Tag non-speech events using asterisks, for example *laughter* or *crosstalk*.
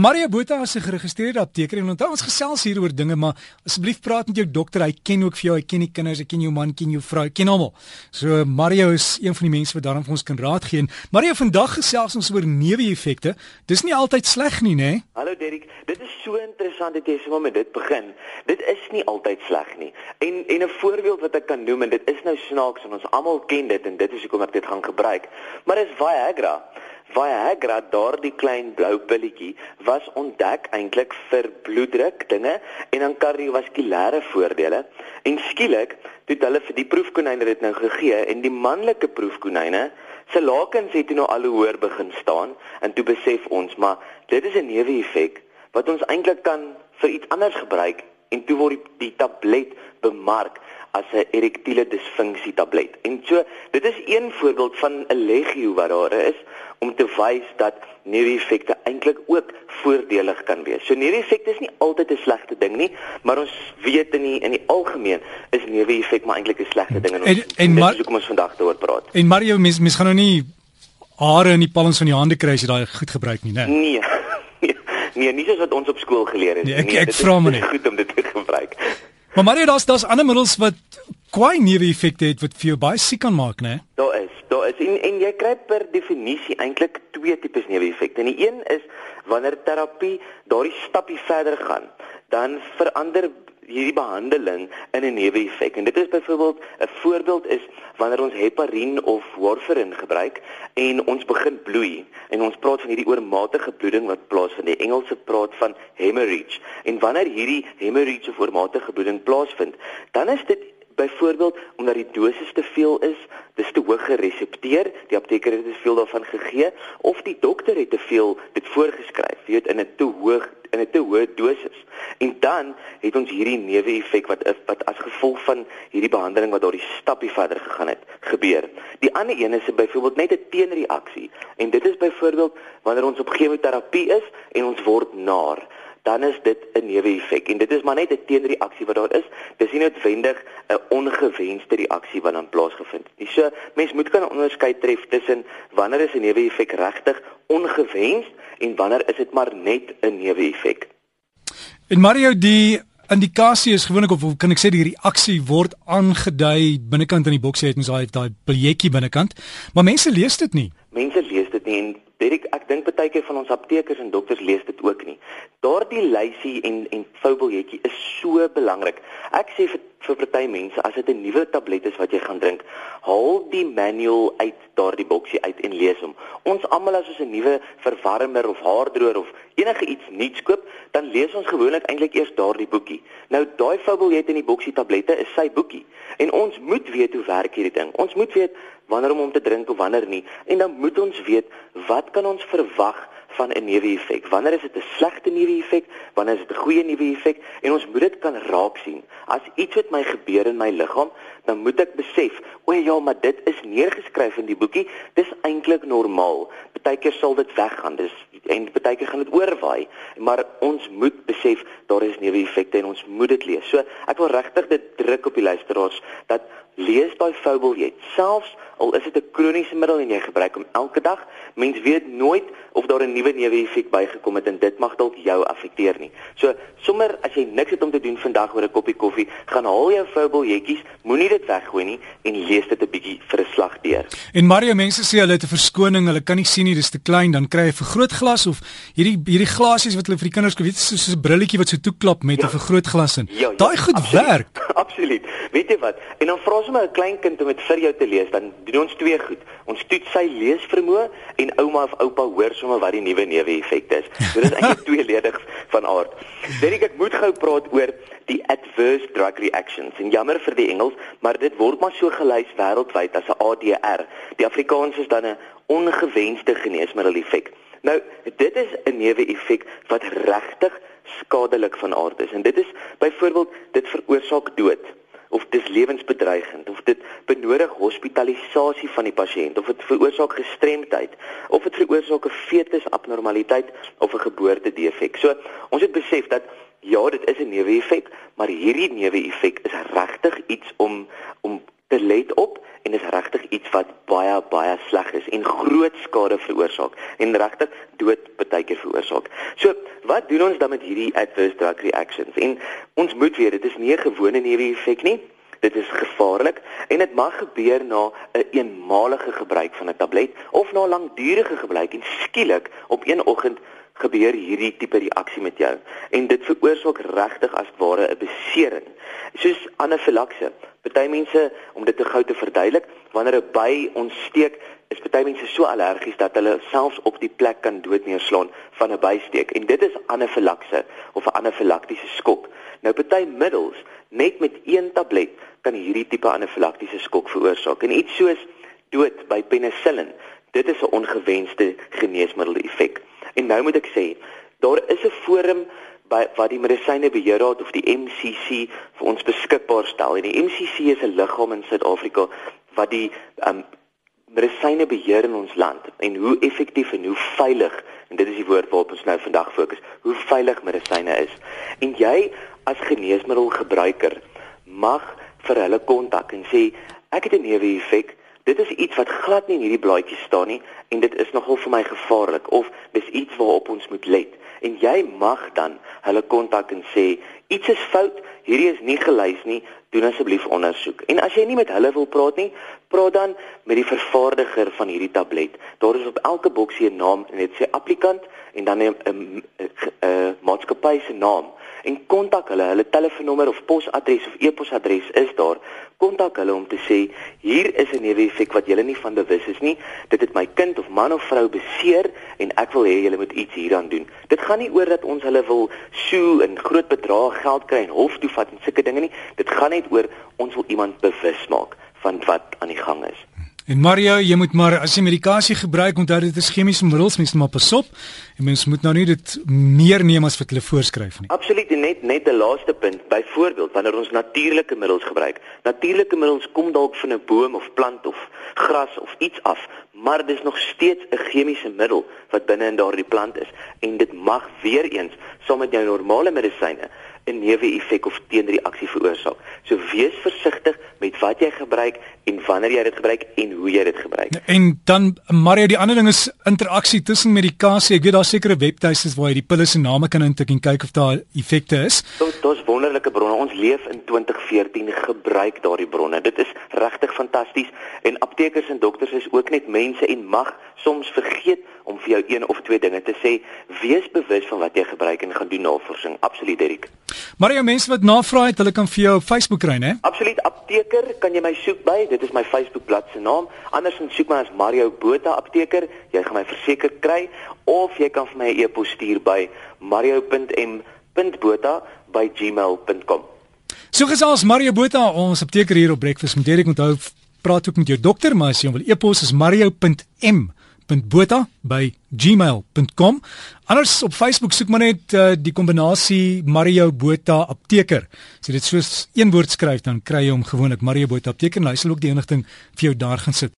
Maria Botha is 'n geregistreerde apteker en onthou ons gesels hier oor dinge, maar asseblief praat met jou dokter. Hy ken ook vir jou, hy ken die kinders, hy ken jou man, ken jou vrou, ken almal. So Mario is een van die mense wat daarom vir ons kan raad gee. Mario, vandag gesels ons oor neeweffekte. Dis nie altyd sleg nie, né? Hallo Derek, dit is so interessant dat jy sommer met dit begin. Dit is nie altyd sleg nie. En en 'n voorbeeld wat ek kan noem en dit is nou snaaks en ons almal ken dit en dit is hoekom ek dit gaan gebruik. Maar dis Viagra. Viagra, daardie klein blou pilletjie, was ontdek eintlik vir bloeddruk dinge en dan kardiovaskulêre voordele. En skielik, toe hulle vir die proefkonyne dit nou gegee en die manlike proefkonyne se lakens het nou al hoër begin staan en toe besef ons, maar dit is 'n neeweffek wat ons eintlik kan vir iets anders gebruik en toe word die, die tablet bemark as 'n erektiele disfunksie tablet. En so, dit is een voorbeeld van 'n legio wat daar is om te wys dat neeweffekte eintlik ook voordelig kan wees. So neeweffekte is nie altyd 'n slegte ding nie, maar ons weet in die in die algemeen is neeweffek maar eintlik 'n slegte ding en ons en, en maar, dis hoekom ons vandag daaroor praat. En Mario mens mens gaan nou nie hare in die palms van die hande kry as jy daai goed gebruik nie, né? *laughs* Nee. Nee, nie soos wat ons op skool geleer het nee, nie. Ek ek vra maar net goed om dit te gebruik. Maar Mario, daar's daar's ander middels wat kwai neeweffekte het wat vir jou baie siek kan maak, né? Daar is, daar is en, en jy kry per definisie eintlik twee tipes neeweffekte. En die een is wanneer terapie daardie stappie verder gaan, dan verander hierdie behandeling in 'n neeweffek. En dit is byvoorbeeld 'n voorbeeld is wanneer ons heparin of warfarin gebruik en ons begin bloei en ons praat van hierdie oormatige bloeding wat plaasvind. Die Engelse praat van hemorrhage. En wanneer hierdie hemorrhage of oormatige bloeding plaasvind, dan is dit byvoorbeeld omdat die dosis te veel is, dis te hoog geresepteer, die apteker het te veel daarvan gegee of die dokter het te veel dit voorgeskryf, weet in 'n te hoog in 'n te hoë dosis. En dan het ons hierdie neeweffek wat wat as gevolg van hierdie behandeling wat daardie stappie verder gegaan het, gebeur. Die ander een is byvoorbeeld net 'n teenreaksie. En dit is byvoorbeeld wanneer ons op chemoterapie is en ons word naar dan is dit 'n neeweffek en dit is maar net 'n teenreaksie wat daar is. Dis nie noodwendig 'n ongewenste reaksie wat dan plaasgevind het nie. So mens moet kan onderskei tref tussen wanneer is 'n neeweffek regtig ongewens en wanneer is dit maar net 'n neeweffek. En Mario die indikasie is gewoonlik of kan ek sê die reaksie word aangedui binnekant in die boksie het ons daai daai biljetjie binnekant, maar mense lees dit nie. Mense lees dit nie en Derek, ek dink baie keer van ons aptekers en dokters lees dit ook nie. Daardie lysie en en foubiljetjie is so belangrik. Ek sê vir vir party mense as dit 'n nuwe tablet is wat jy gaan drink, haal die manual uit daardie boksie uit en lees hom. Ons almal as ons 'n nuwe verwarmer of haardroër of enige iets nuuts koop, dan lees ons gewoonlik eintlik eers daardie boekie. Nou daai foubiljet in die boksie tablette is sy boekie. En ons moet weet hoe werk hierdie ding. Ons moet weet wanneer om hom te drink of wanneer nie. En dan moet ons weet wat kan ons verwag van 'n neeweffek? Wanneer is dit 'n slegte neeweffek? Wanneer is dit 'n goeie neeweffek? En ons moet dit kan raak sien. As iets met my gebeur in my liggaam, dan moet ek besef, o ja, maar dit is neergeskryf in die boekie. Dis eintlik normaal. Partykeer sal dit weggaan. Dis en partykeer gaan dit oorwaai, maar ons moet besef daar is neeweffekte en ons moet dit lees. So ek wil regtig dit druk op die luisteraars dat lees daai foubiljet. Selfs al is dit 'n kroniese middel en jy gebruik hom elke dag, mens weet nooit of daar 'n nuwe neeweffek bygekom het en dit mag dalk jou affekteer nie. So sommer as jy niks het om te doen vandag oor 'n koppie koffie, gaan haal jou foubiljetjies, moenie dit weggooi nie en lees dit 'n bietjie vir 'n slag deur. En Mario mense sê hulle het 'n verskoning, hulle kan nie sien nie, dis te klein, dan kry jy 'n vergrootglas of hierdie hierdie glasies wat hulle vir die kinders kan weet soos 'n brilletjie wat so toeklap met 'n ja. vergrootglas in. Ja, ja, Daai goed absoluut, werk. *laughs* Absoluut. Weet jy wat? En dan vra maar 'n klein kind om dit vir jou te lees, dan doen ons twee goed. Ons toets sy leesvermoë en ouma of oupa hoor sommer wat die nuwe neeweffekte is. So dit is eintlik *laughs* tweeledig van aard. Derek, ek moet gou praat oor die adverse drug reactions. En jammer vir die Engels, maar dit word maar so gelys wêreldwyd as 'n ADR. Die Afrikaans is dan 'n ongewenste geneesmiddel effek. Nou, dit is 'n neeweffek wat regtig skadelik van aard is. En dit is byvoorbeeld dit veroorsaak dood of dis lewensbedreigend of dit benodig hospitalisasie van die pasiënt of dit veroorsaak gestremdheid of dit veroorsaak 'n fetus abnormaliteit of 'n geboorte defek. So ons het besef dat ja, dit is 'n neeweffek, maar hierdie neeweffek is regtig iets om om te let op en is regtig iets wat baie baie sleg is en groot skade veroorsaak en regtig dood partykeer veroorsaak. So, wat doen ons dan met hierdie adverse drug reactions? En ons moet weet dit is nie 'n gewone neeweffek nie. Dit is gevaarlik en dit mag gebeur na 'n een eenmalige gebruik van 'n tablet of na langdurige gebruik en skielik op een oggend gebeur hierdie tipe reaksie met jou en dit veroorsaak regtig as ware 'n besering soos anafilakse Party mense om dit te gou te verduidelik, wanneer 'n by ons steek, is party mense so allergies dat hulle selfs op die plek kan dood neerslaan van 'n bysteek en dit is anafilakse of 'n anafilaktiese skok. Nou party middels net met een tablet kan hierdie tipe anafilaktiese skok veroorsaak en iets soos dood by penicillin. Dit is 'n ongewenste geneesmiddel effek. En nou moet ek sê, daar is 'n forum by wat die medisynebeheerraad of die MCC vir ons beskikbaar stel. En die MCC is 'n liggaam in Suid-Afrika wat die um, medisyne beheer in ons land en hoe effektief en hoe veilig en dit is die woord waarop ons nou vandag fokus, hoe veilig medisyne is. En jy as geneesmiddelgebruiker mag vir hulle kontak en sê ek het 'n neeweffek Dit is iets wat glad nie in hierdie blaadjie staan nie en dit is nogal vir my gevaarlik of dis iets waarop ons moet let en jy mag dan hulle kontak en sê iets is fout, hierdie is nie gelys nie, doen asseblief ondersoek. En as jy nie met hulle wil praat nie, praat dan met die vervaardiger van hierdie tablet. Daar is op elke boksie 'n naam en dit sê applikant en dan 'n maatskappy se naam en kontak hulle. Hulle telefoonnommer of posadres of e-posadres is daar. Kontak hulle om te sê hier is 'n neeweffek wat julle nie van bewus is nie. Dit het my kind of man of vrou beseer en ek wil hê julle moet iets hieraan doen. Dit gaan nie oor dat ons hulle wil sue en groot bedrae geld kry en hof toe vat en sulke dinge nie. Dit gaan net oor ons wil iemand bewus maak van wat aan die gang is. En Mario, jy moet maar as jy medikasie gebruik, onthou dit is chemiese middels, mens moet maar pas op. En mens moet nou nie dit meer neem as wat hulle voorskryf nie. Absoluut, net net 'n laaste punt. Byvoorbeeld, wanneer ons natuurlike middels gebruik. Natuurlike middels kom dalk van 'n boom of plant of gras of iets af, maar dit is nog steeds 'n chemiese middel wat binne in daardie plant is en dit mag weer eens saam met jou normale medisyne 'n neeweffek of teenreaksie veroorsaak. So wees versigtig met wat jy gebruik en wanneer jy dit gebruik en hoe jy dit gebruik. En dan Mario, die ander ding is interaksie tussen medikasie. Ek weet daar sekerre webtuistes waar jy die pille se name kan intik en kyk of daar effekte is. Daar's wonderlike bronne. Ons leef in 2014 gebruik daardie bronne. Dit is regtig fantasties en aptekers en dokters is ook net mense en mag soms vergeet om vir jou een of twee dinge te sê. Wees bewus van wat jy gebruik en gaan doen navorsing. Absoluut, Derek. Maar jy mense wat navraag het, hulle kan vir jou op Facebook kry, né? Absoluut. Apteker, kan jy my soek by? Dit is my Facebook bladsy se naam. Andersins soek my as Mario Botha Apteker. Jy gaan my verseker kry of jy kan vir my 'n e e-pos stuur by mario.m.botha@gmail.com. So gesels Mario Botha, ons apteker hier op Breakfast met Derek. Onthou, praat ook met jou dokter, maar as jy wil e-pos is mario.m mario.botha@gmail.com. Anders op Facebook soek maar net uh, die kombinasie Mario Botha apteker. As jy dit soos een woord skryf dan kry jy hom gewoonlik Mario Botha apteker en hy sal ook die inligting vir jou daar gaan sit.